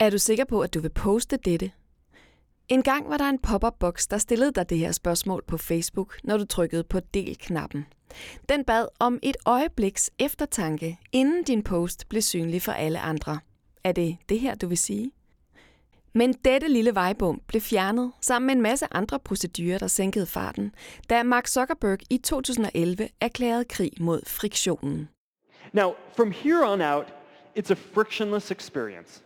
Er du sikker på, at du vil poste dette? En gang var der en pop-up-boks, der stillede dig det her spørgsmål på Facebook, når du trykkede på del-knappen. Den bad om et øjebliks eftertanke, inden din post blev synlig for alle andre. Er det det her, du vil sige? Men dette lille vejbum blev fjernet sammen med en masse andre procedurer, der sænkede farten, da Mark Zuckerberg i 2011 erklærede krig mod friktionen. Now, from here on out, it's a frictionless experience.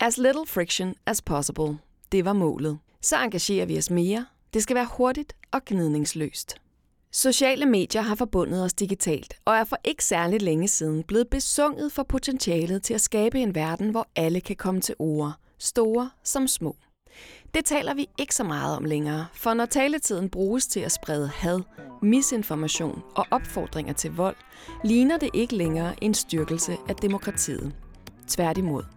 As little friction as possible. Det var målet. Så engagerer vi os mere. Det skal være hurtigt og gnidningsløst. Sociale medier har forbundet os digitalt, og er for ikke særligt længe siden blevet besunget for potentialet til at skabe en verden, hvor alle kan komme til ord, store som små. Det taler vi ikke så meget om længere, for når taletiden bruges til at sprede had, misinformation og opfordringer til vold, ligner det ikke længere en styrkelse af demokratiet. Tværtimod.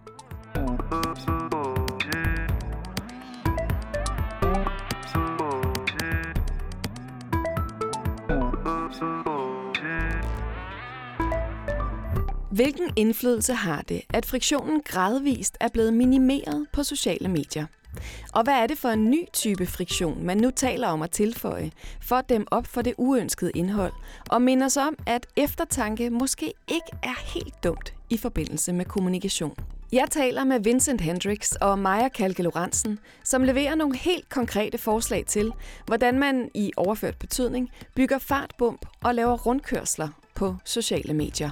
Hvilken indflydelse har det, at friktionen gradvist er blevet minimeret på sociale medier? Og hvad er det for en ny type friktion, man nu taler om at tilføje, for at dem op for det uønskede indhold, og minder os om, at eftertanke måske ikke er helt dumt i forbindelse med kommunikation? Jeg taler med Vincent Hendricks og Maja Kalke Lorentzen, som leverer nogle helt konkrete forslag til, hvordan man i overført betydning bygger fartbump og laver rundkørsler på sociale medier.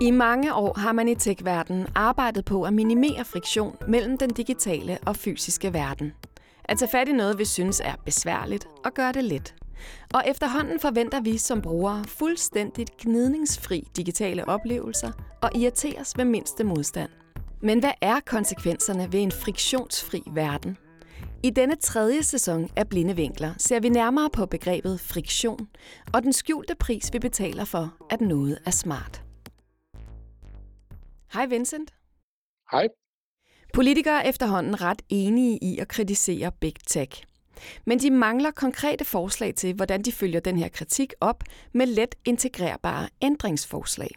I mange år har man i tech-verdenen arbejdet på at minimere friktion mellem den digitale og fysiske verden. At tage fat i noget, vi synes er besværligt, og gøre det let. Og efterhånden forventer vi som brugere fuldstændigt gnidningsfri digitale oplevelser og irriteres ved mindste modstand. Men hvad er konsekvenserne ved en friktionsfri verden? I denne tredje sæson af Blinde Vinkler ser vi nærmere på begrebet friktion og den skjulte pris, vi betaler for, at noget er smart. Hej Vincent. Hej. Politikere er efterhånden ret enige i at kritisere Big Tech. Men de mangler konkrete forslag til, hvordan de følger den her kritik op med let integrerbare ændringsforslag.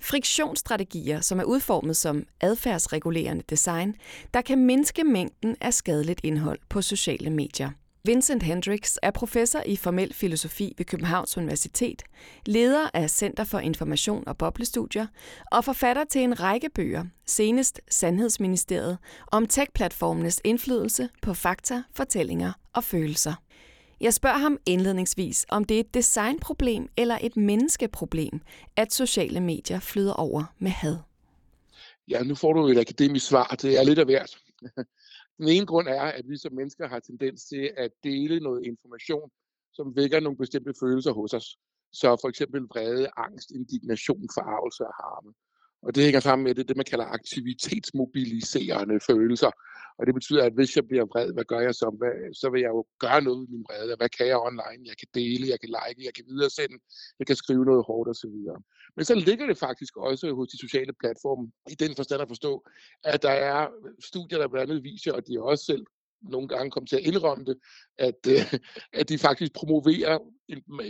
Friktionsstrategier, som er udformet som adfærdsregulerende design, der kan mindske mængden af skadeligt indhold på sociale medier. Vincent Hendricks er professor i formel filosofi ved Københavns Universitet, leder af Center for Information og Boblestudier og forfatter til en række bøger, senest Sandhedsministeriet, om tech-platformenes indflydelse på fakta, fortællinger og følelser. Jeg spørger ham indledningsvis, om det er et designproblem eller et menneskeproblem, at sociale medier flyder over med had. Ja, nu får du et akademisk svar. Det er lidt af hvert. Den ene grund er, at vi som mennesker har tendens til at dele noget information, som vækker nogle bestemte følelser hos os. Så for eksempel vrede, angst, indignation, forarvelse og harme. Og det hænger sammen med det, det man kalder aktivitetsmobiliserende følelser. Og det betyder, at hvis jeg bliver vred, hvad gør jeg så? Hvad, så vil jeg jo gøre noget med min vrede. Hvad kan jeg online? Jeg kan dele, jeg kan like, jeg kan videresende, jeg kan skrive noget hårdt osv. Men så ligger det faktisk også hos de sociale platforme, i den forstand at forstå, at der er studier, der blandt andet viser, og de også selv nogle gange kommer til at indrømme det, at, øh, at de faktisk promoverer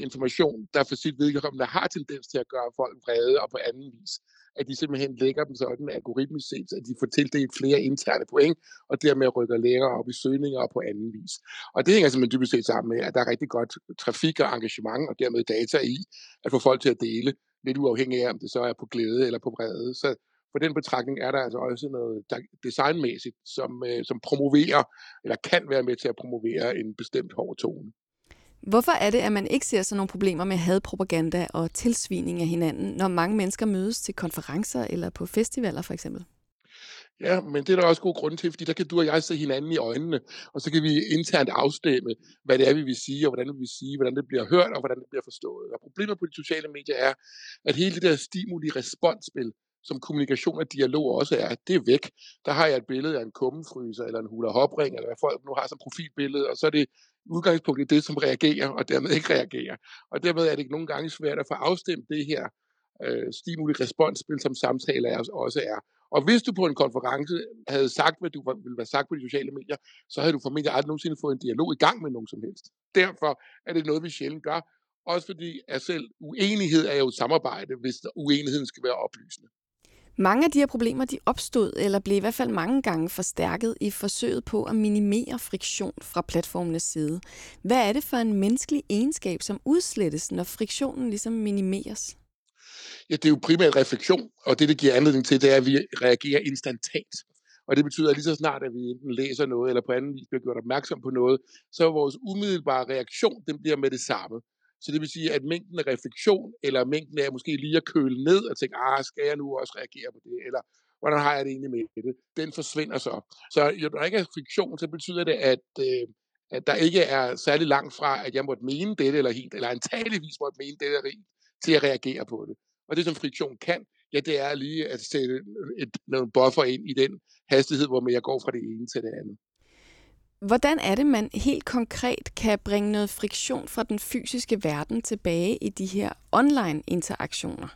information, der for sit vedkommende har tendens til at gøre folk vrede og på anden vis at de simpelthen lægger dem sådan algoritmisk set, at de får tildelt flere interne point, og dermed rykker længere op i søgninger og på anden vis. Og det hænger simpelthen dybest set sammen med, at der er rigtig godt trafik og engagement, og dermed data i, at få folk til at dele, lidt uafhængig af, om det så er på glæde eller på vrede. Så på den betragtning er der altså også noget designmæssigt, som, øh, som promoverer, eller kan være med til at promovere en bestemt hård tone. Hvorfor er det, at man ikke ser sådan nogle problemer med hadpropaganda og tilsvining af hinanden, når mange mennesker mødes til konferencer eller på festivaler for eksempel? Ja, men det er der også god grund til, fordi der kan du og jeg se hinanden i øjnene, og så kan vi internt afstemme, hvad det er, vi vil sige, og hvordan vi vil sige, hvordan det bliver hørt, og hvordan det bliver forstået. Og problemet på de sociale medier er, at hele det der stimuli-responsspil, som kommunikation og dialog også er, det er væk. Der har jeg et billede af en kummefryser, eller en hula hopring, eller hvad folk nu har som profilbillede, og så er det udgangspunktet det, som reagerer, og dermed ikke reagerer. Og dermed er det nogle gange svært at få afstemt det her øh, stimuli-responsspil, som samtaler også er. Og hvis du på en konference havde sagt, hvad du ville være sagt på de sociale medier, så havde du formentlig aldrig nogensinde fået en dialog i gang med nogen som helst. Derfor er det noget, vi sjældent gør. Også fordi at selv uenighed er jo et samarbejde, hvis uenigheden skal være oplysende. Mange af de her problemer de opstod, eller blev i hvert fald mange gange forstærket i forsøget på at minimere friktion fra platformenes side. Hvad er det for en menneskelig egenskab, som udslettes, når friktionen ligesom minimeres? Ja, det er jo primært refleksion, og det, det giver anledning til, det er, at vi reagerer instantant. Og det betyder, at lige så snart, at vi enten læser noget, eller på anden vis bliver gjort opmærksom på noget, så er vores umiddelbare reaktion, den bliver med det samme. Så det vil sige, at mængden af refleksion, eller mængden af måske lige at køle ned og tænke, ah, skal jeg nu også reagere på det, eller hvordan har jeg det egentlig med det, den forsvinder så. Så når der ikke er friktion, så betyder det, at, øh, at der ikke er særlig langt fra, at jeg måtte mene det eller helt, eller antageligvis måtte mene det eller helt, til at reagere på det. Og det, som friktion kan, ja, det er lige at sætte et, nogle buffer ind i den hastighed, hvor jeg går fra det ene til det andet. Hvordan er det, man helt konkret kan bringe noget friktion fra den fysiske verden tilbage i de her online interaktioner?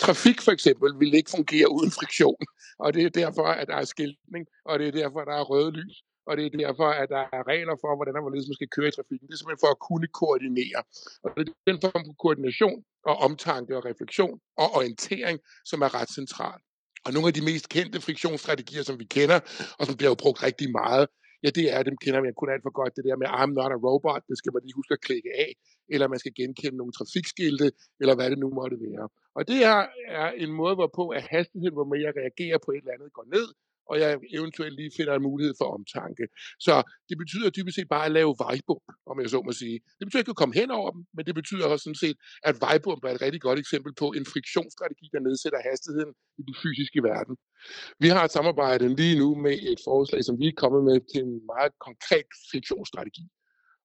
Trafik for eksempel vil ikke fungere uden friktion, og det er derfor, at der er skiltning, og det er derfor, at der er røde lys, og det er derfor, at der er regler for, hvordan man skal køre i trafikken. Det er simpelthen for at kunne koordinere. Og det er den form for koordination og omtanke og refleksion og orientering, som er ret central. Og nogle af de mest kendte friktionsstrategier, som vi kender, og som bliver jo brugt rigtig meget, ja, det er, dem kender man kun alt for godt, det der med, ah, I'm not a robot, det skal man lige huske at klikke af, eller man skal genkende nogle trafikskilte, eller hvad det nu måtte være. Og det her er en måde, hvorpå at hastigheden, hvor man reagerer på et eller andet, går ned, og jeg eventuelt lige finder en mulighed for omtanke. Så det betyder dybest set bare at lave vejbump, om jeg så må sige. Det betyder ikke at komme hen over dem, men det betyder også sådan set, at vejbump er et rigtig godt eksempel på en friktionsstrategi, der nedsætter hastigheden i den fysiske verden. Vi har et samarbejde lige nu med et forslag, som vi er kommet med til en meget konkret friktionsstrategi.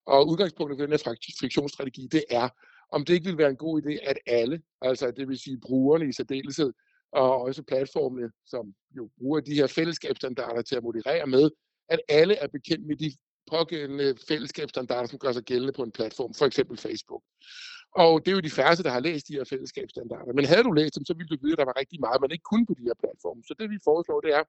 Og udgangspunktet for den her friktionsstrategi, det er, om det ikke vil være en god idé, at alle, altså det vil sige brugerne i særdeleshed, og også platformene, som jo bruger de her fællesskabsstandarder til at moderere med, at alle er bekendt med de pågældende fællesskabsstandarder, som gør sig gældende på en platform, for eksempel Facebook. Og det er jo de færreste, der har læst de her fællesskabsstandarder. Men havde du læst dem, så ville du vide, at der var rigtig meget, man ikke kunne på de her platforme. Så det vi foreslår, det er,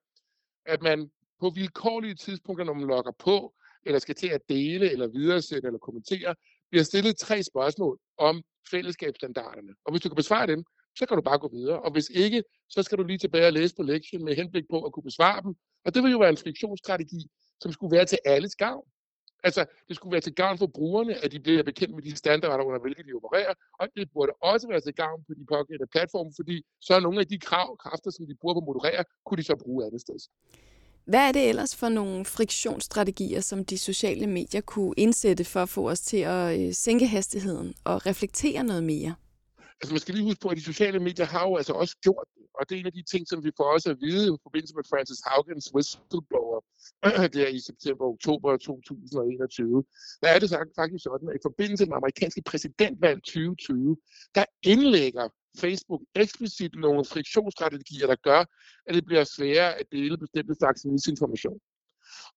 at man på vilkårlige tidspunkter, når man logger på, eller skal til at dele, eller videresende, eller kommentere, bliver stillet tre spørgsmål om fællesskabsstandarderne. Og hvis du kan besvare dem, så kan du bare gå videre. Og hvis ikke, så skal du lige tilbage og læse på lektien med henblik på at kunne besvare dem. Og det vil jo være en friktionsstrategi, som skulle være til alles gavn. Altså, det skulle være til gavn for brugerne, at de bliver bekendt med de standarder, under hvilke de opererer, og det burde også være til gavn på de pågældende platforme, fordi så er nogle af de krav, kræfter, som de bruger på at moderere, kunne de så bruge andet sted. Hvad er det ellers for nogle friktionsstrategier, som de sociale medier kunne indsætte for at få os til at øh, sænke hastigheden og reflektere noget mere? Altså man skal lige huske på, at de sociale medier har jo altså også gjort det. Og det er en af de ting, som vi får også at vide i forbindelse med Francis Haugens whistleblower der i september-oktober 2021. Der er det faktisk sådan, at i forbindelse med amerikanske præsidentvalg 2020, der indlægger Facebook eksplicit nogle friktionsstrategier, der gør, at det bliver sværere at dele bestemte slags misinformation.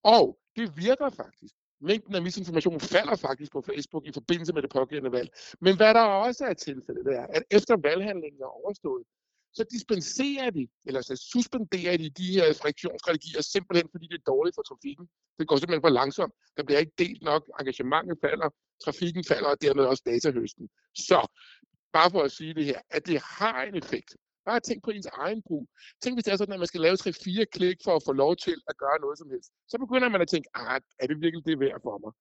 Og det virker faktisk mængden af misinformation falder faktisk på Facebook i forbindelse med det pågældende valg. Men hvad der også er tilfældet, det er, at efter valghandlingen er overstået, så dispenserer de, eller så suspenderer de de her friktionsstrategier simpelthen, fordi det er dårligt for trafikken. Det går simpelthen for langsomt. Der bliver ikke delt nok, engagementet falder, trafikken falder, og dermed også datahøsten. Så, bare for at sige det her, at det har en effekt. Bare tænk på ens egen brug. Tænk, hvis det er sådan, at man skal lave 3-4 klik for at få lov til at gøre noget som helst. Så begynder man at tænke, ah, er det virkelig det værd for mig?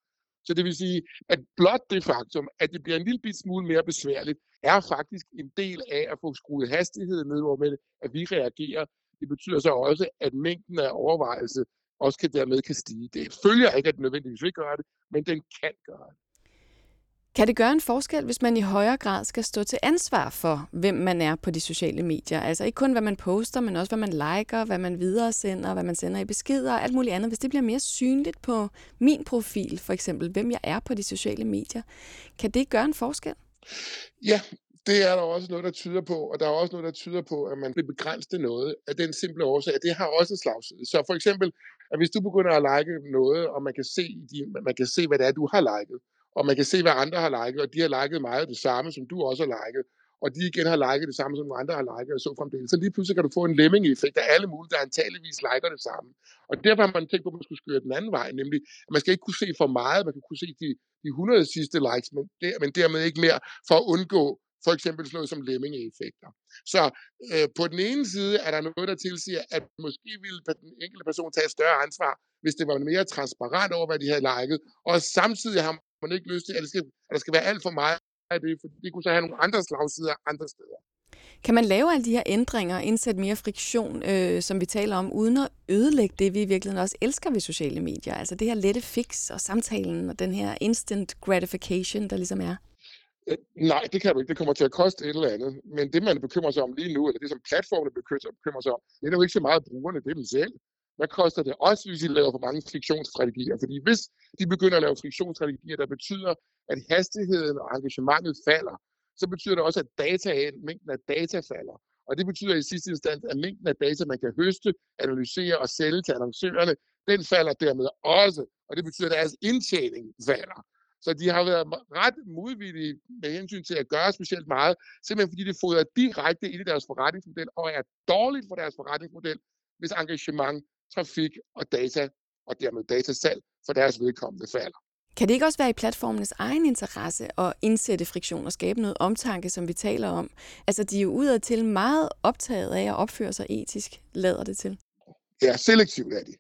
Så det vil sige, at blot det faktum, at det bliver en lille bit smule mere besværligt, er faktisk en del af at få skruet hastigheden ned, hvor med at vi reagerer. Det betyder så også, at mængden af overvejelse også kan dermed kan stige. Det følger ikke, at det nødvendigvis vil gøre det, men den kan gøre det. Kan det gøre en forskel, hvis man i højere grad skal stå til ansvar for, hvem man er på de sociale medier? Altså ikke kun, hvad man poster, men også, hvad man liker, hvad man videresender, hvad man sender i beskeder og alt muligt andet. Hvis det bliver mere synligt på min profil, for eksempel, hvem jeg er på de sociale medier, kan det gøre en forskel? Ja, det er der også noget, der tyder på, og der er også noget, der tyder på, at man bliver begrænset noget af den simple årsag, at det har også en slagside. Så for eksempel, at hvis du begynder at like noget, og man kan se, man kan se hvad det er, du har liket, og man kan se, hvad andre har liket, og de har liket meget det samme, som du også har liket, og de igen har liket det samme, som andre har liket, og så fremdeles. Så lige pludselig kan du få en lemming-effekt af alle mulige, der antageligvis liker det samme. Og derfor har man tænkt på, at man skulle skøre den anden vej, nemlig, at man skal ikke kunne se for meget, man kan kunne se de, de 100 sidste likes, men, der, men dermed ikke mere, for at undgå for eksempel sådan noget som lemmingeeffekter. Så øh, på den ene side er der noget, der tilsiger, at måske ville den enkelte person tage et større ansvar, hvis det var mere transparent over, hvad de havde liket, og samtidig har man ikke lyst til, at, det skal, at der skal være alt for meget af det, for det kunne så have nogle andre slagsider andre steder. Kan man lave alle de her ændringer og indsætte mere friktion, øh, som vi taler om, uden at ødelægge det, vi i virkeligheden også elsker ved sociale medier? Altså det her lette fix og samtalen og den her instant gratification, der ligesom er? Øh, nej, det kan du ikke. Det kommer til at koste et eller andet. Men det, man bekymrer sig om lige nu, eller det, som platformene bekymrer sig om, det er jo ikke så meget brugerne, det er dem selv. Hvad koster det også, hvis de laver for mange friktionsstrategier? Fordi hvis de begynder at lave friktionsstrategier, der betyder, at hastigheden og engagementet falder, så betyder det også, at data, mængden af data falder. Og det betyder i sidste instans, at mængden af data, man kan høste, analysere og sælge til annoncørerne, den falder dermed også. Og det betyder, at deres indtjening falder. Så de har været ret modvillige med hensyn til at gøre specielt meget, simpelthen fordi det fodrer direkte ind i deres forretningsmodel og er dårligt for deres forretningsmodel, hvis engagement, trafik og data, og dermed datasalg for deres vedkommende falder. Kan det ikke også være i platformenes egen interesse at indsætte friktion og skabe noget omtanke, som vi taler om? Altså, de er jo udad til meget optaget af at opføre sig etisk, lader det til. Ja, selektivt er de.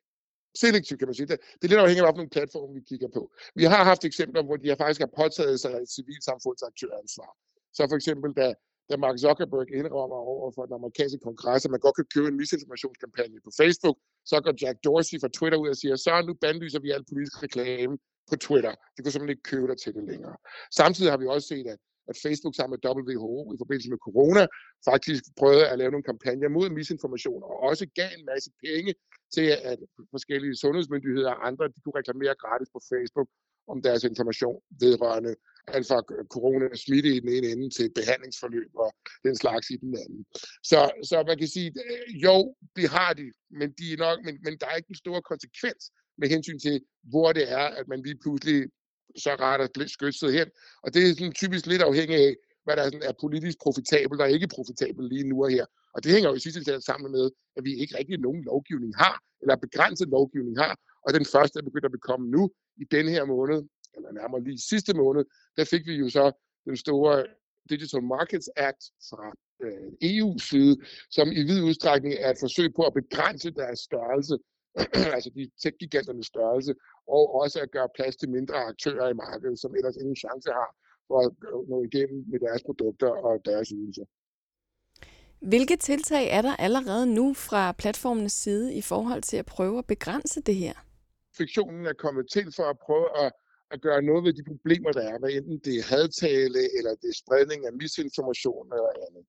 Selektivt kan man sige. Det, det er lidt afhængigt af, hvilken platform vi kigger på. Vi har haft eksempler, hvor de faktisk har påtaget sig et civilsamfundsaktøransvar. Så for eksempel, da, da Mark Zuckerberg indrømmer over for den amerikanske kongres, at man godt kan købe en misinformationskampagne på Facebook, så går Jack Dorsey fra Twitter ud og siger, så nu bandlyser vi al politisk reklame på Twitter. Det kunne simpelthen ikke købe dig til det længere. Samtidig har vi også set, at, at Facebook sammen med WHO i forbindelse med corona faktisk prøvede at lave nogle kampagner mod misinformation, og også gav en masse penge til, at forskellige sundhedsmyndigheder og andre de kunne reklamere gratis på Facebook om deres information vedrørende alt fra corona smitte i den ene ende til behandlingsforløb og den slags i den anden. Så, så man kan sige, øh, jo, det har de, men, de er nok, men, men der er ikke en stor konsekvens med hensyn til, hvor det er, at man lige pludselig så retter skytset hen. Og det er sådan typisk lidt afhængigt af, hvad der sådan er politisk profitabelt og ikke profitabelt lige nu og her. Og det hænger jo i sidste ende sammen med, at vi ikke rigtig nogen lovgivning har, eller begrænset lovgivning har. Og den første er begyndt at bekomme nu i den her måned, eller nærmere lige sidste måned, der fik vi jo så den store Digital Markets Act fra øh, EU's side, som i vid udstrækning er et forsøg på at begrænse deres størrelse altså de tech-giganternes størrelse, og også at gøre plads til mindre aktører i markedet, som ellers ingen chance har for at nå igennem med deres produkter og deres ydelser. Hvilke tiltag er der allerede nu fra platformenes side i forhold til at prøve at begrænse det her? Fiktionen er kommet til for at prøve at, at gøre noget ved de problemer, der er, hvad enten det er hadtale, eller det er spredning af misinformation eller andet.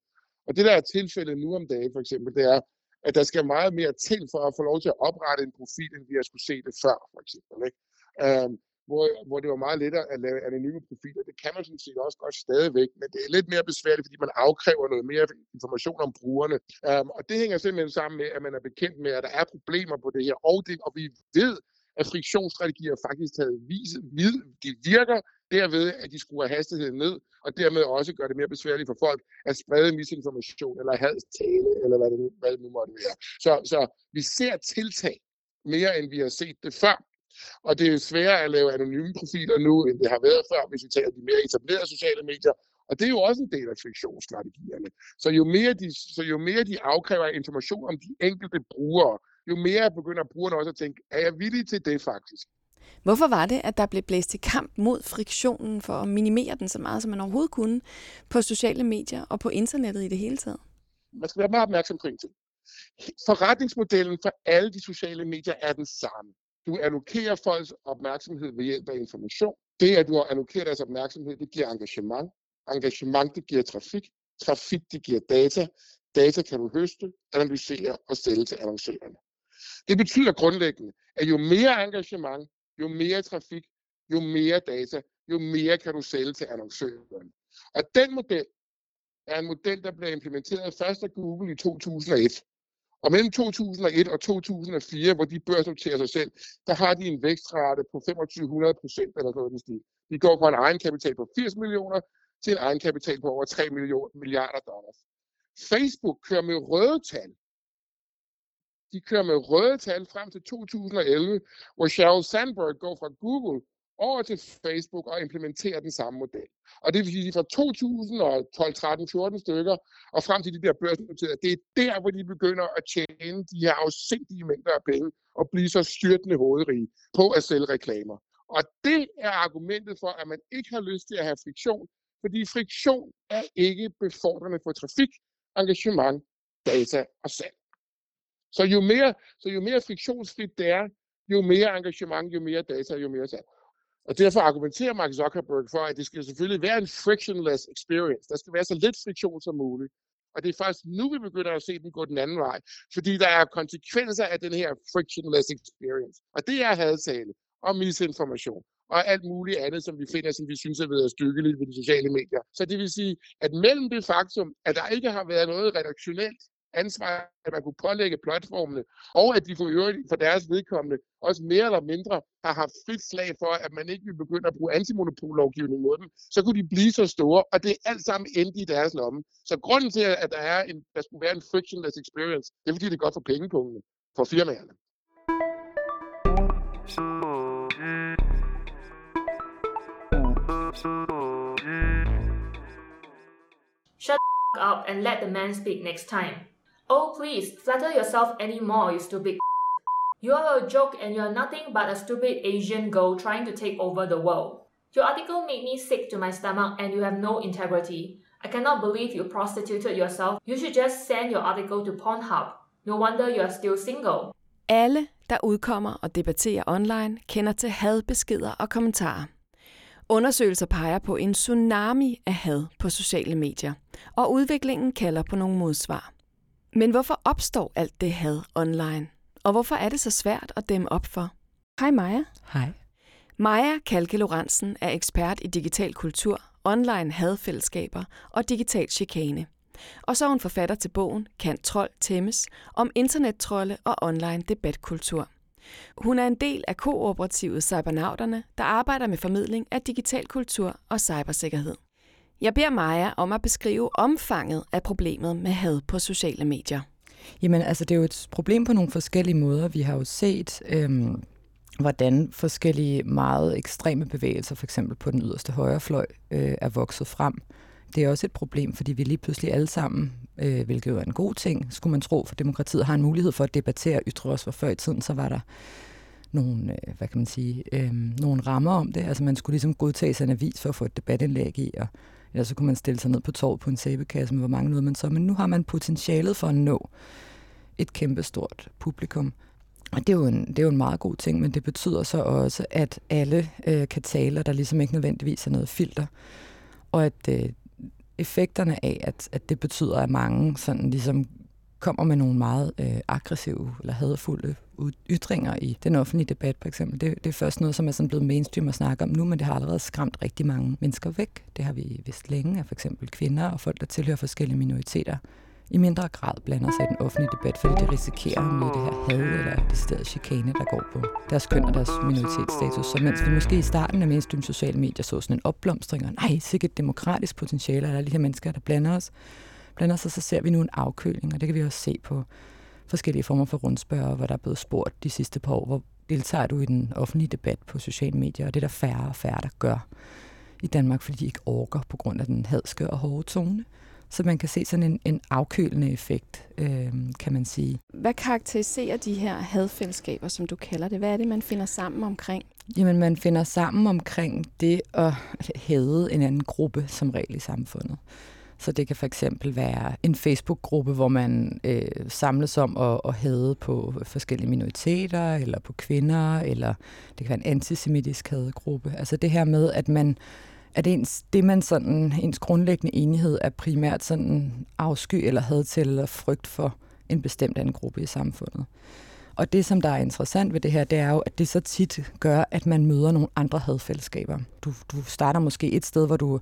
Og det, der er tilfældet nu om dagen, for eksempel, det er, at der skal meget mere til for at få lov til at oprette en profil, end vi har skulle se det før, for eksempel. Ikke? Um, hvor, hvor det var meget lettere at lave anonyme profiler. Det kan man sådan set også godt stadigvæk, men det er lidt mere besværligt, fordi man afkræver noget mere information om brugerne. Um, og det hænger simpelthen sammen med, at man er bekendt med, at der er problemer på det her, og, det, og vi ved, at friktionsstrategier faktisk havde vist, de virker derved, at de skruer hastigheden ned, og dermed også gør det mere besværligt for folk at sprede misinformation eller hadstale, eller hvad det, hvad det nu måtte være. Så, så vi ser tiltag mere, end vi har set det før. Og det er jo sværere at lave anonyme profiler nu, end det har været før, hvis vi tager de mere etablerede sociale medier. Og det er jo også en del af friktionsstrategierne. Så jo mere de, så jo mere de afkræver information om de enkelte brugere, jo mere begynder brugerne også at tænke, er jeg villig til det faktisk? Hvorfor var det, at der blev blæst til kamp mod friktionen for at minimere den så meget, som man overhovedet kunne på sociale medier og på internettet i det hele taget? Man skal være meget opmærksom på en ting. Forretningsmodellen for alle de sociale medier er den samme. Du allokerer folks opmærksomhed ved hjælp af information. Det, at du allokerer deres opmærksomhed, det giver engagement. Engagement, det giver trafik. Trafik, det giver data. Data kan du høste, analysere og sælge til annoncørerne. Det betyder grundlæggende, at jo mere engagement, jo mere trafik, jo mere data, jo mere kan du sælge til annoncørerne. Og den model er en model, der blev implementeret først af Google i 2001. Og mellem 2001 og 2004, hvor de børsnoterer sig selv, der har de en vækstrate på 2500 procent eller sådan noget. De går fra en egenkapital på 80 millioner til en egenkapital på over 3 milliarder dollars. Facebook kører med røde tal de kører med røde tal frem til 2011, hvor Sheryl Sandberg går fra Google over til Facebook og implementerer den samme model. Og det vil sige, fra 2012, 13, 14 stykker og frem til de der børsnoterede, det er der, hvor de begynder at tjene de her afsindige mængder af penge og blive så styrtende hovedrige på at sælge reklamer. Og det er argumentet for, at man ikke har lyst til at have friktion, fordi friktion er ikke befordrende for trafik, engagement, data og salg. Så jo mere, så jo mere fiktionsfrit det er, jo mere engagement, jo mere data, jo mere salg. Og derfor argumenterer Mark Zuckerberg for, at det skal selvfølgelig være en frictionless experience. Der skal være så lidt friktion som muligt. Og det er faktisk nu, vi begynder at se den gå den anden vej. Fordi der er konsekvenser af den her frictionless experience. Og det er hadtale og misinformation og alt muligt andet, som vi finder, som vi synes er ved stykkeligt ved de sociale medier. Så det vil sige, at mellem det faktum, at der ikke har været noget redaktionelt ansvar, at man kunne pålægge platformene, og at de for øvrigt for deres vedkommende også mere eller mindre har haft frit slag for, at man ikke vil begynde at bruge antimonopollovgivning mod dem, så kunne de blive så store, og det er alt sammen endt i deres lomme. Så grunden til, at der, er en, der skulle være en frictionless experience, det er fordi, det er godt for pengepungene, for firmaerne. Shut up and let the man speak next time. Oh, please, flatter yourself anymore, you stupid. You are a joke and you're nothing but a stupid Asian girl trying to take over the world. Your article made me sick to my stomach and you have no integrity. I cannot believe you prostituted yourself. You should just send your article to Pornhub. No wonder you are still single. Alle, der udkommer og debatterer online, kender til hadbeskeder og kommentarer. Undersøgelser peger på en tsunami af had på sociale medier, og udviklingen kalder på nogle modsvar. Men hvorfor opstår alt det had online? Og hvorfor er det så svært at dæmme op for? Hej Maja. Hej. Maja Kalke Lorentzen er ekspert i digital kultur, online hadfællesskaber og digital chikane. Og så er hun forfatter til bogen Kan trold tæmmes om internettrolde og online debatkultur. Hun er en del af kooperativet Cybernauterne, der arbejder med formidling af digital kultur og cybersikkerhed. Jeg beder Maja om at beskrive omfanget af problemet med had på sociale medier. Jamen, altså, det er jo et problem på nogle forskellige måder. Vi har jo set, øhm, hvordan forskellige meget ekstreme bevægelser, for eksempel på den yderste højrefløj, øh, er vokset frem. Det er også et problem, fordi vi lige pludselig alle sammen, øh, hvilket jo er en god ting, skulle man tro, for demokratiet har en mulighed for at debattere og ytre os, hvor før i tiden, så var der nogle, øh, hvad kan man sige, øh, nogle rammer om det. Altså man skulle ligesom godtage sig en avis for at få et debatindlæg i, og eller så kunne man stille sig ned på torvet på en sæbekasse med, hvor mange nåede man så. Men nu har man potentialet for at nå et kæmpestort publikum. Og det er, jo en, det er jo en meget god ting, men det betyder så også, at alle øh, kan tale, og der ligesom ikke nødvendigvis er noget filter. Og at øh, effekterne af, at, at det betyder, at mange sådan ligesom kommer med nogle meget øh, aggressive eller hadfulde ytringer i den offentlige debat, for eksempel. Det, det er først noget, som er sådan blevet mainstream at snakke om nu, men det har allerede skræmt rigtig mange mennesker væk. Det har vi vist længe at for eksempel kvinder og folk, der tilhører forskellige minoriteter, i mindre grad blander sig i den offentlige debat, fordi de risikerer at møde det her had eller det sted chikane, der går på deres køn og deres minoritetsstatus. Så mens vi måske i starten af mainstream sociale medier så sådan en opblomstring, og nej, sikkert demokratisk potentiale, er de her mennesker, der blander os, blander sig, så ser vi nu en afkøling, og det kan vi også se på forskellige former for rundspørger, hvor der er blevet spurgt de sidste par år, hvor deltager du i den offentlige debat på sociale medier, og det er der færre og færre, der gør i Danmark, fordi de ikke orker på grund af den hadske og hårde tone. Så man kan se sådan en, en afkølende effekt, øh, kan man sige. Hvad karakteriserer de her hadfællesskaber, som du kalder det? Hvad er det, man finder sammen omkring? Jamen, man finder sammen omkring det at hade en anden gruppe som regel i samfundet. Så det kan for eksempel være en Facebook-gruppe, hvor man øh, samles om at, at hade på forskellige minoriteter, eller på kvinder, eller det kan være en antisemitisk hadegruppe. Altså det her med, at man at ens, det man sådan, ens grundlæggende enighed er primært sådan afsky eller had til eller frygt for en bestemt anden gruppe i samfundet. Og det, som der er interessant ved det her, det er jo, at det så tit gør, at man møder nogle andre hadfællesskaber. Du, du starter måske et sted, hvor du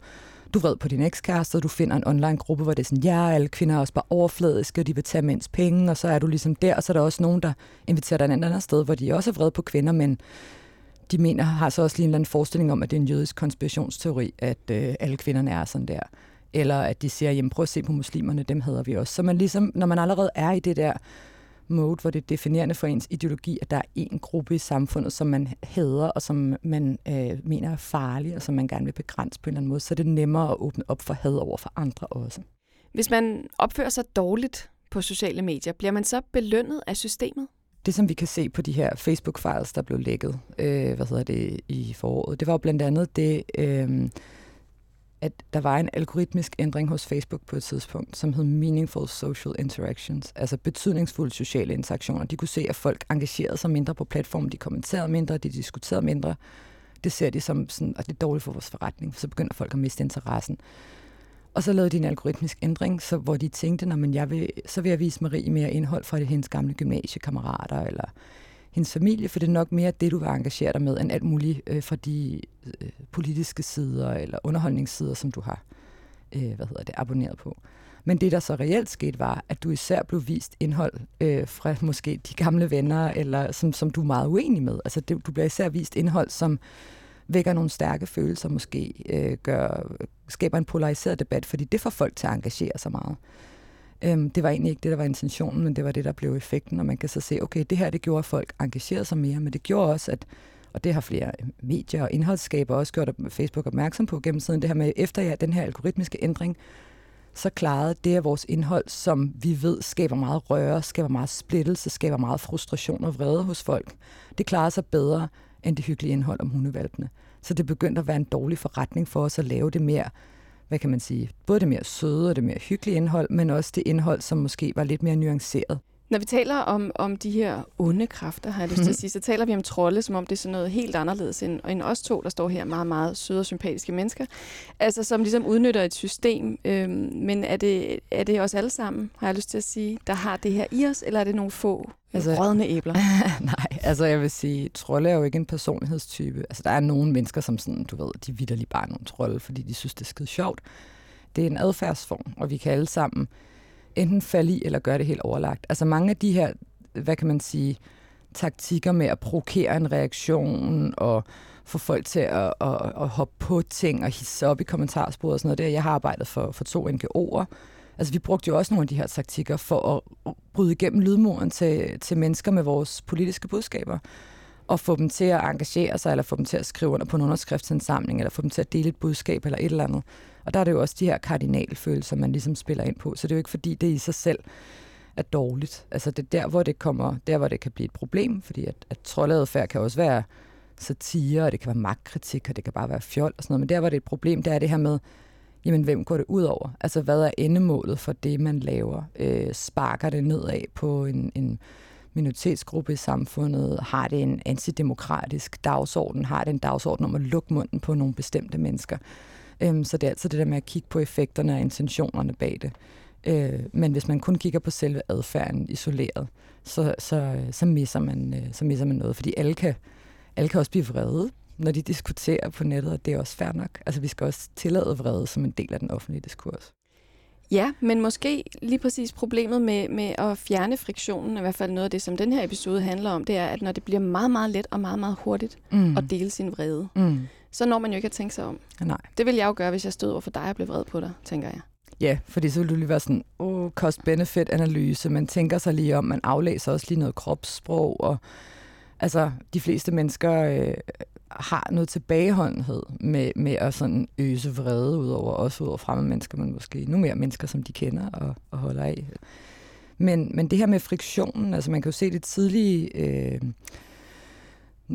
du er vred på din ekskæreste, og du finder en online gruppe, hvor det er sådan, ja, alle kvinder er også bare overfladiske, og de vil tage mænds penge, og så er du ligesom der, og så er der også nogen, der inviterer dig et andet sted, hvor de også er vrede på kvinder, men de mener, har så også lige en eller anden forestilling om, at det er en jødisk konspirationsteori, at øh, alle kvinderne er sådan der. Eller at de siger, jamen prøv at se på muslimerne, dem hedder vi også. Så man ligesom, når man allerede er i det der mode, hvor det er definerende for ens ideologi, at der er en gruppe i samfundet, som man hader, og som man øh, mener er farlig, og som man gerne vil begrænse på en eller anden måde, så er det nemmere at åbne op for had over for andre også. Hvis man opfører sig dårligt på sociale medier, bliver man så belønnet af systemet? Det, som vi kan se på de her Facebook-files, der blev lækket øh, hvad hedder det, i foråret, det var jo blandt andet det, øh, at der var en algoritmisk ændring hos Facebook på et tidspunkt, som hed Meaningful Social Interactions, altså betydningsfulde sociale interaktioner. De kunne se, at folk engagerede sig mindre på platformen, de kommenterede mindre, de diskuterede mindre. Det ser de som sådan, at det er dårligt for vores forretning, for så begynder folk at miste interessen. Og så lavede de en algoritmisk ændring, så, hvor de tænkte, når jeg vil, så vil jeg vise Marie mere indhold fra det, hendes gamle gymnasiekammerater, eller hendes familie, for det er nok mere det, du vil engagere dig med, end alt muligt øh, fra de øh, politiske sider eller underholdningssider, som du har øh, hvad hedder det, abonneret på. Men det, der så reelt skete, var, at du især blev vist indhold øh, fra måske de gamle venner, eller som, som du er meget uenig med. Altså, det, du bliver især vist indhold, som vækker nogle stærke følelser, måske øh, gør, skaber en polariseret debat, fordi det får folk til at engagere sig meget. Øhm, det var egentlig ikke det, der var intentionen, men det var det, der blev effekten, og man kan så se, okay, det her, det gjorde, at folk engagerede sig mere, men det gjorde også, at og det har flere øh, medier og indholdsskaber også gjort Facebook opmærksom på gennem tiden, det her med, efter ja, den her algoritmiske ændring, så klarede det af vores indhold, som vi ved skaber meget røre, skaber meget splittelse, skaber meget frustration og vrede hos folk. Det klarer sig bedre end det hyggelige indhold om hundevalpene. Så det begyndte at være en dårlig forretning for os at lave det mere hvad kan man sige, både det mere søde og det mere hyggelige indhold, men også det indhold, som måske var lidt mere nuanceret. Når vi taler om, om de her onde kræfter, har jeg lyst til at mhm. sige, så taler vi om trolde, som om det er sådan noget helt anderledes end, end os to, der står her, meget, meget søde og sympatiske mennesker. Altså, som ligesom udnytter et system. Øhm, men er det, er det os alle sammen, har jeg lyst til at sige, der har det her i os, eller er det nogle få altså, rådne æbler? nej, altså jeg vil sige, trolde er jo ikke en personlighedstype. Altså, der er nogle mennesker, som sådan, du ved, de vidder lige bare nogle trolde, fordi de synes, det er skide sjovt. Det er en adfærdsform, og vi kan alle sammen enten falde i eller gøre det helt overlagt. Altså mange af de her, hvad kan man sige, taktikker med at provokere en reaktion og få folk til at, at, at hoppe på ting og hisse op i kommentarsporet og sådan noget der. Jeg har arbejdet for, for to NGO'er. Altså vi brugte jo også nogle af de her taktikker for at bryde igennem lydmuren til, til mennesker med vores politiske budskaber og få dem til at engagere sig, eller få dem til at skrive under på en underskriftsindsamling, eller få dem til at dele et budskab eller et eller andet. Og der er det jo også de her kardinalfølelser, man ligesom spiller ind på. Så det er jo ikke fordi, det i sig selv er dårligt. Altså det er der, hvor det kommer, der hvor det kan blive et problem, fordi at, at troldadfærd kan også være satire, og det kan være magtkritik, og det kan bare være fjol og sådan noget. Men der, hvor det er et problem, det er det her med, jamen hvem går det ud over? Altså hvad er endemålet for det, man laver? Øh, sparker det nedad på en, en minoritetsgruppe i samfundet? Har det en antidemokratisk dagsorden? Har det en dagsorden om at lukke munden på nogle bestemte mennesker? Øhm, så det er altså det der med at kigge på effekterne og intentionerne bag det. Øh, men hvis man kun kigger på selve adfærden isoleret, så, så, så, misser man, øh, så misser man noget. Fordi alle kan, alle kan også blive vrede, når de diskuterer på nettet, og det er også fair nok. Altså vi skal også tillade vrede som en del af den offentlige diskurs. Ja, men måske lige præcis problemet med, med at fjerne friktionen, i hvert fald noget af det, som den her episode handler om, det er, at når det bliver meget, meget let og meget, meget hurtigt mm. at dele sin vrede, mm så når man jo ikke at tænke sig om. Nej. Det vil jeg jo gøre, hvis jeg stod over for dig og blev vred på dig, tænker jeg. Ja, fordi så vil du lige være sådan, oh, cost-benefit-analyse, man tænker sig lige om, man aflæser også lige noget kropssprog, og altså, de fleste mennesker øh, har noget tilbageholdenhed med, med at sådan øse vrede ud over, også ud over fremmede mennesker, men måske nu mere mennesker, som de kender og, og holder af. Men, men det her med friktionen, altså man kan jo se det tidlige øh,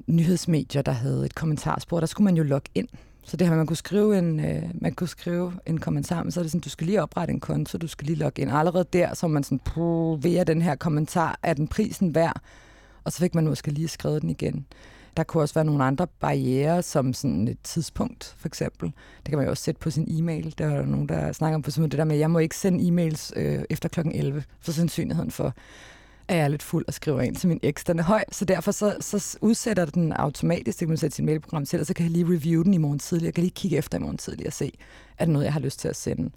nyhedsmedier, der havde et kommentarspor, der skulle man jo logge ind. Så det her, man kunne skrive en, øh, man kunne skrive en kommentar, men så er det sådan, du skal lige oprette en konto, du skal lige logge ind. Og allerede der, så man sådan, ved den her kommentar, er den prisen værd? Og så fik man måske lige skrevet den igen. Der kunne også være nogle andre barriere, som sådan et tidspunkt, for eksempel. Det kan man jo også sætte på sin e-mail. Der er nogen, der snakker om på det der med, at jeg må ikke sende e-mails øh, efter klokken 11, for sandsynligheden for, er jeg lidt fuld og skriver ind til min eks. Den er høj, så derfor så, så udsætter den automatisk, det kan man sætte sin mailprogram til, og så kan jeg lige review den i morgen tidlig. Jeg kan lige kigge efter i morgen tidlig og se, er det noget, jeg har lyst til at sende.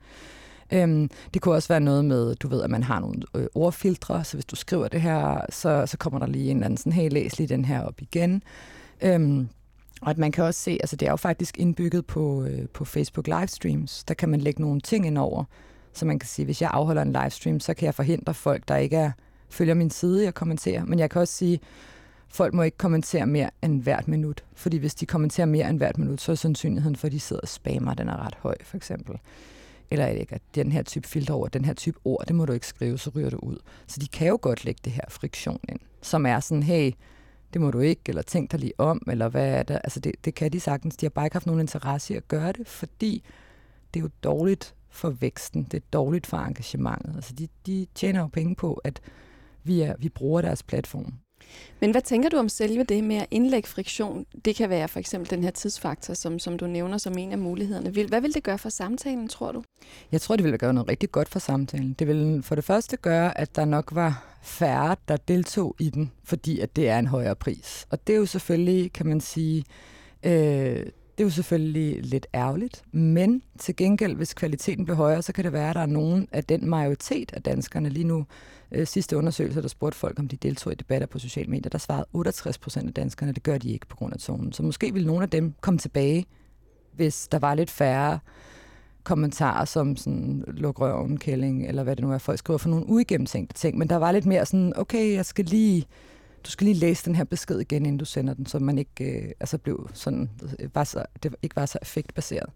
Øhm, det kunne også være noget med, du ved, at man har nogle øh, ordfiltre, så hvis du skriver det her, så, så kommer der lige en eller anden sådan, hey, læs lige den her op igen. Øhm, og at man kan også se, altså det er jo faktisk indbygget på, øh, på Facebook livestreams, der kan man lægge nogle ting ind over, så man kan sige, hvis jeg afholder en livestream, så kan jeg forhindre folk, der ikke er følger min side, jeg kommenterer. Men jeg kan også sige, folk må ikke kommentere mere end hvert minut. Fordi hvis de kommenterer mere end hvert minut, så er sandsynligheden for, at de sidder og spammer, den er ret høj, for eksempel. Eller ikke, at den her type filter over, den her type ord, det må du ikke skrive, så ryger du ud. Så de kan jo godt lægge det her friktion ind, som er sådan, hey, det må du ikke, eller tænk dig lige om, eller hvad er det? Altså det, det kan de sagtens. De har bare ikke haft nogen interesse i at gøre det, fordi det er jo dårligt for væksten, det er dårligt for engagementet. Altså de, de tjener jo penge på, at vi, er, vi bruger deres platform. Men hvad tænker du om selve det med at indlægge friktion? Det kan være for eksempel den her tidsfaktor, som, som du nævner som en af mulighederne. Hvad vil det gøre for samtalen, tror du? Jeg tror, det vil gøre noget rigtig godt for samtalen. Det vil for det første gøre, at der nok var færre, der deltog i den, fordi at det er en højere pris. Og det er jo selvfølgelig, kan man sige, øh, det er jo selvfølgelig lidt ærgerligt, men til gengæld, hvis kvaliteten bliver højere, så kan det være, at der er nogen af den majoritet af danskerne lige nu, øh, sidste undersøgelse, der spurgte folk, om de deltog i debatter på sociale medier, der svarede 68 procent af danskerne, det gør de ikke på grund af tonen. Så måske ville nogle af dem komme tilbage, hvis der var lidt færre kommentarer som sådan, luk røven, kælling, eller hvad det nu er, folk skriver for nogle uigennemtænkte ting. Men der var lidt mere sådan, okay, jeg skal lige du skal lige læse den her besked igen, inden du sender den, så man ikke øh, altså blev sådan, øh, var så, det ikke var så effektbaseret.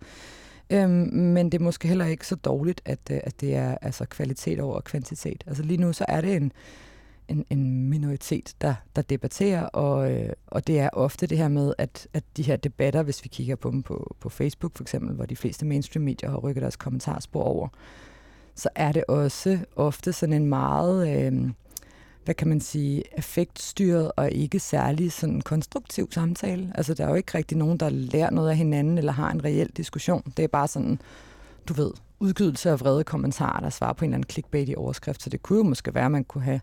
Øhm, men det er måske heller ikke så dårligt, at, øh, at det er altså kvalitet over kvantitet. Altså lige nu så er det en, en, en minoritet, der, der debatterer, og, øh, og det er ofte det her med, at, at de her debatter, hvis vi kigger på dem på, på Facebook for eksempel, hvor de fleste mainstream-medier har rykket deres kommentarspor over, så er det også ofte sådan en meget... Øh, hvad kan man sige, effektstyret og ikke særlig sådan konstruktiv samtale. Altså, der er jo ikke rigtig nogen, der lærer noget af hinanden eller har en reel diskussion. Det er bare sådan, du ved, udgydelse af vrede kommentarer, der svarer på en eller anden clickbait i overskrift. Så det kunne jo måske være, at man kunne have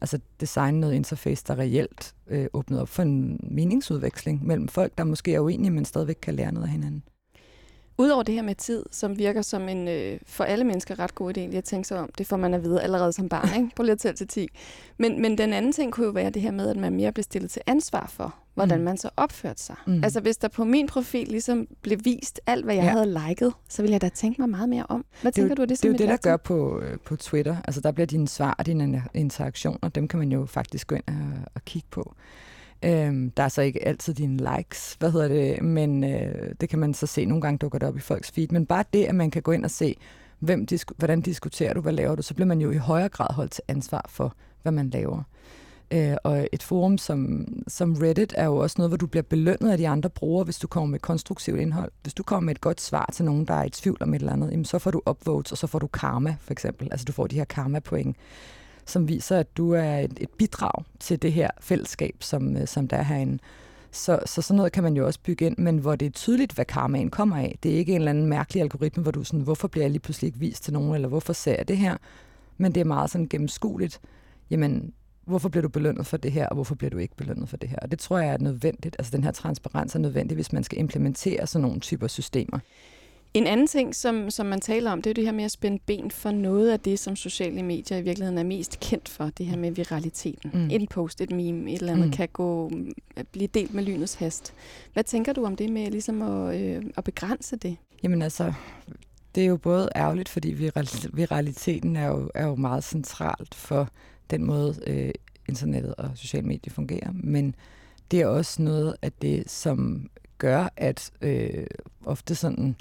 altså designet noget interface, der reelt øh, åbnede op for en meningsudveksling mellem folk, der måske er uenige, men stadigvæk kan lære noget af hinanden. Udover det her med tid, som virker som en øh, for alle mennesker ret god idé lige at tænke sig om, det får man at vide allerede som barn, ikke? på lige til til 10. Men, men den anden ting kunne jo være det her med, at man mere bliver stillet til ansvar for, hvordan mm. man så opførte sig. Mm. Altså hvis der på min profil ligesom blev vist alt, hvad jeg ja. havde liket, så ville jeg da tænke mig meget mere om. Hvad tænker det, du, er det, det er jo det, der gør på, øh, på Twitter. Altså der bliver dine svar og dine interaktioner, dem kan man jo faktisk gå ind og, og kigge på. Øhm, der er så ikke altid dine likes, hvad hedder det, men øh, det kan man så se, nogle gange dukker det op i folks feed. Men bare det, at man kan gå ind og se, hvem disk- hvordan diskuterer du, hvad laver du, så bliver man jo i højere grad holdt til ansvar for, hvad man laver. Øh, og et forum som, som Reddit er jo også noget, hvor du bliver belønnet af de andre brugere, hvis du kommer med konstruktivt indhold. Hvis du kommer med et godt svar til nogen, der er i tvivl om et eller andet, jamen så får du upvotes, og så får du karma, for eksempel. Altså du får de her karma-point som viser, at du er et, et bidrag til det her fællesskab, som, øh, som der er herinde. Så, så sådan noget kan man jo også bygge ind, men hvor det er tydeligt, hvad karmaen kommer af. Det er ikke en eller anden mærkelig algoritme, hvor du sådan, hvorfor bliver jeg lige pludselig ikke vist til nogen, eller hvorfor ser jeg det her? Men det er meget sådan gennemskueligt. Jamen, hvorfor bliver du belønnet for det her, og hvorfor bliver du ikke belønnet for det her? Og det tror jeg er nødvendigt. Altså den her transparens er nødvendig, hvis man skal implementere sådan nogle typer systemer. En anden ting, som, som man taler om, det er det her med at spænde ben for noget af det, som sociale medier i virkeligheden er mest kendt for, det her med viraliteten. Mm. En post, et meme, et eller andet mm. kan gå, blive delt med lynets hast. Hvad tænker du om det med ligesom at, øh, at begrænse det? Jamen altså, det er jo både ærgerligt, fordi viraliteten er jo, er jo meget centralt for den måde, øh, internettet og sociale medier fungerer, men det er også noget af det, som gør, at øh, ofte sådan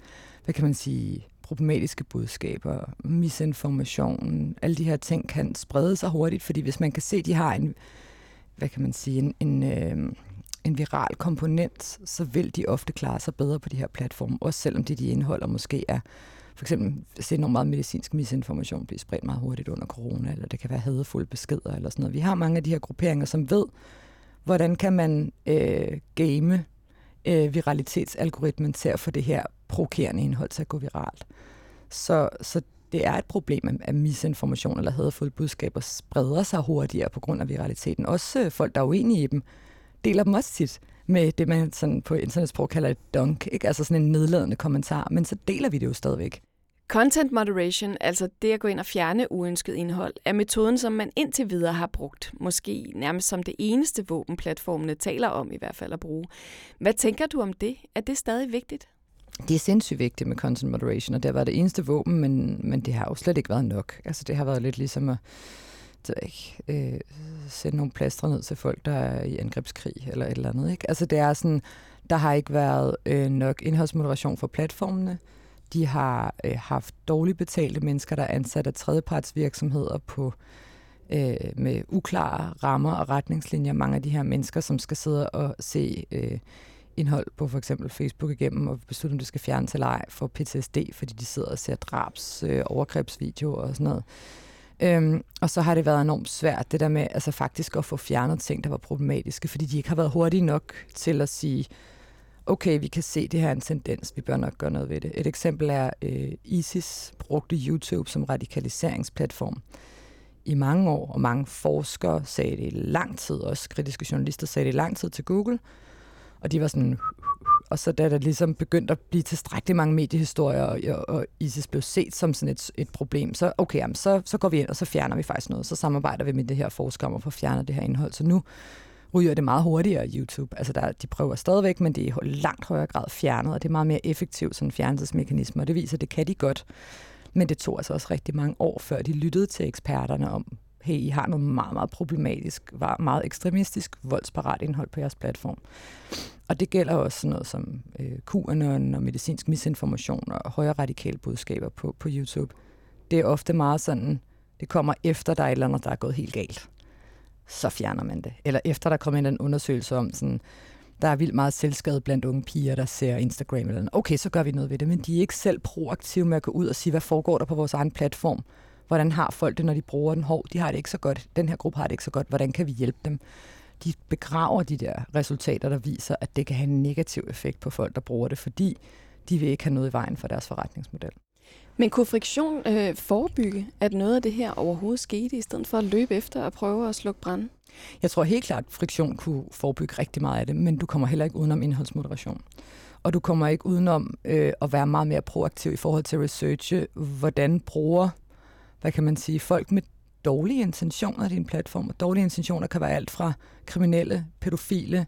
hvad kan man sige, problematiske budskaber, misinformation, alle de her ting kan sprede sig hurtigt, fordi hvis man kan se, at de har en, hvad kan man sige, en, en, øh, en viral komponent, så vil de ofte klare sig bedre på de her platforme, også selvom det, de indeholder, måske er for eksempel se nogle meget medicinsk misinformation blive spredt meget hurtigt under corona, eller det kan være hadefulde beskeder eller sådan noget. Vi har mange af de her grupperinger, som ved, hvordan kan man øh, game øh, viralitetsalgoritmen til at få det her provokerende indhold til at gå viralt. Så, så det er et problem, at misinformation eller hadfulde budskaber spreder sig hurtigere på grund af viraliteten. Også folk, der er uenige i dem, deler dem også tit med det, man sådan på internetsprog kalder et dunk, ikke? altså sådan en nedladende kommentar, men så deler vi det jo stadigvæk. Content moderation, altså det at gå ind og fjerne uønsket indhold, er metoden, som man indtil videre har brugt. Måske nærmest som det eneste våben, platformene taler om i hvert fald at bruge. Hvad tænker du om det? Er det stadig vigtigt? Det er sindssygt vigtigt med content moderation, og det har været det eneste våben, men, men det har jo slet ikke været nok. Altså det har været lidt ligesom at det ved ikke, øh, sende nogle plastre ned til folk, der er i angrebskrig eller et eller andet. Ikke? Altså det er sådan, der har ikke været øh, nok indholdsmoderation for platformene. De har øh, haft dårligt betalte mennesker, der er ansat af tredjepartsvirksomheder på øh, med uklare rammer og retningslinjer. Mange af de her mennesker, som skal sidde og se øh, indhold på for eksempel Facebook igennem og beslutte, om det skal fjernes eller ej, for PTSD, fordi de sidder og ser drabs, øh, overgrebsvideoer og sådan noget. Øhm, og så har det været enormt svært, det der med altså faktisk at få fjernet ting, der var problematiske, fordi de ikke har været hurtige nok til at sige, okay, vi kan se, det her er en tendens, vi bør nok gøre noget ved det. Et eksempel er, øh, ISIS brugte YouTube som radikaliseringsplatform i mange år, og mange forskere sagde det i lang tid, også kritiske journalister sagde det i lang tid til Google, og de var sådan, og så da der ligesom begyndte at blive tilstrækkeligt mange mediehistorier, og, og ISIS blev set som sådan et, et problem, så okay, jamen, så, så går vi ind, og så fjerner vi faktisk noget. Så samarbejder vi med det her forsker om at få fjernet det her indhold. Så nu ryger det meget hurtigere YouTube. Altså der, de prøver stadigvæk, men det er i langt højere grad fjernet, og det er meget mere effektivt sådan fjernelsesmekanisme, og det viser, at det kan de godt. Men det tog altså også rigtig mange år, før de lyttede til eksperterne om, hey, I har noget meget, meget problematisk, meget ekstremistisk, voldsparat indhold på jeres platform. Og det gælder også sådan noget som øh, QAnon og medicinsk misinformation og højere radikale budskaber på, på YouTube. Det er ofte meget sådan, det kommer efter, der er et eller andet, der er gået helt galt. Så fjerner man det. Eller efter der kommer ind en undersøgelse om, sådan, der er vildt meget selvskade blandt unge piger, der ser Instagram eller noget. Okay, så gør vi noget ved det, men de er ikke selv proaktive med at gå ud og sige, hvad foregår der på vores egen platform? Hvordan har folk det, når de bruger den? Hov, de har det ikke så godt. Den her gruppe har det ikke så godt. Hvordan kan vi hjælpe dem? De begraver de der resultater, der viser, at det kan have en negativ effekt på folk, der bruger det, fordi de vil ikke have noget i vejen for deres forretningsmodel. Men kunne friktion øh, forebygge, at noget af det her overhovedet skete, i stedet for at løbe efter og prøve at slukke brand? Jeg tror helt klart, at friktion kunne forebygge rigtig meget af det, men du kommer heller ikke udenom indholdsmoderation. Og du kommer ikke udenom øh, at være meget mere proaktiv i forhold til at researche, hvordan bruger, hvad kan man sige, folk med dårlige intentioner i din platform. Og dårlige intentioner kan være alt fra kriminelle, pædofile,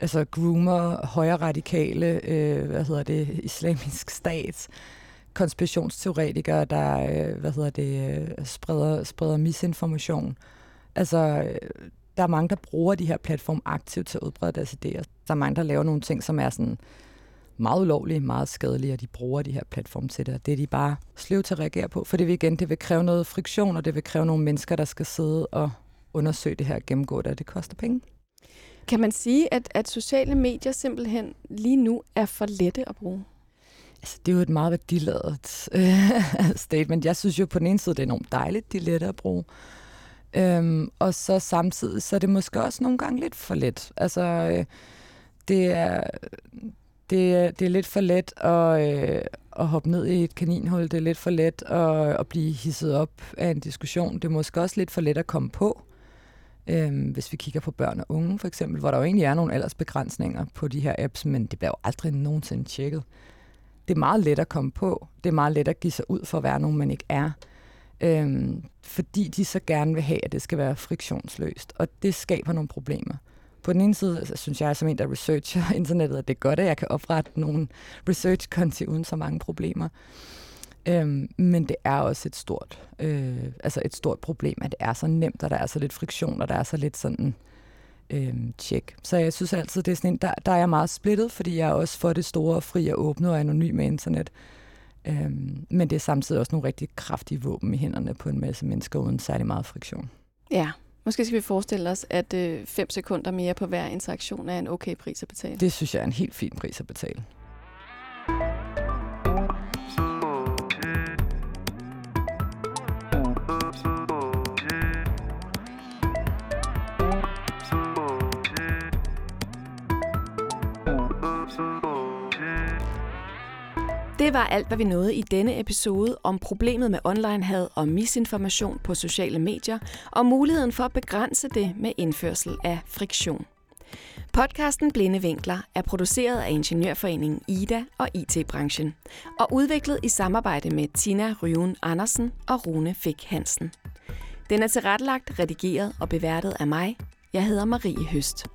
altså groomer, højre radikale, øh, hvad hedder det, islamisk stat, konspirationsteoretikere, der øh, hvad hedder det, øh, spreder, spreder misinformation. Altså, øh, der er mange, der bruger de her platforme aktivt til at udbrede deres idéer. Der er mange, der laver nogle ting, som er sådan meget ulovlige, meget skadelige, og de bruger de her platforme til det. Og det er de bare sløv til at reagere på, for det vil igen, det vil kræve noget friktion, og det vil kræve nogle mennesker, der skal sidde og undersøge det her gennemgå det, og det koster penge. Kan man sige, at, at sociale medier simpelthen lige nu er for lette at bruge? Altså, det er jo et meget værdiladet øh, statement. Jeg synes jo på den ene side, det er enormt dejligt, de er lette at bruge. Øhm, og så samtidig, så er det måske også nogle gange lidt for let. Altså, øh, det er, det, det er lidt for let at, øh, at hoppe ned i et kaninhul. Det er lidt for let at, at blive hisset op af en diskussion. Det er måske også lidt for let at komme på. øh, hvis vi kigger på børn og unge for eksempel, hvor der jo egentlig er nogle aldersbegrænsninger på de her apps, men det bliver jo aldrig nogensinde tjekket. Det er meget let at komme på. Det er meget let at give sig ud for at være nogen, man ikke er. Øh, fordi de så gerne vil have, at det skal være friktionsløst. Og det skaber nogle problemer. På den ene side altså, synes jeg, som en, der researcher internettet, at det er godt, at jeg kan oprette nogle research-konti uden så mange problemer. Øhm, men det er også et stort, øh, altså et stort problem, at det er så nemt, og der er så lidt friktion, og der er så lidt sådan øh, tjek. Så jeg synes altid, det er sådan en, der, der er jeg meget splittet, fordi jeg er også for det store, fri og åbne og anonyme internet. Øhm, men det er samtidig også nogle rigtig kraftige våben i hænderne på en masse mennesker uden særlig meget friktion. Ja, måske skal vi forestille os, at 5 øh, sekunder mere på hver interaktion er en okay pris at betale. Det synes jeg er en helt fin pris at betale. Det var alt, hvad vi nåede i denne episode om problemet med onlinehad og misinformation på sociale medier og muligheden for at begrænse det med indførsel af friktion. Podcasten Blinde Vinkler er produceret af Ingeniørforeningen IDA og IT-branchen og udviklet i samarbejde med Tina Ryven Andersen og Rune Fik Hansen. Den er tilrettelagt, redigeret og beværtet af mig. Jeg hedder Marie Høst.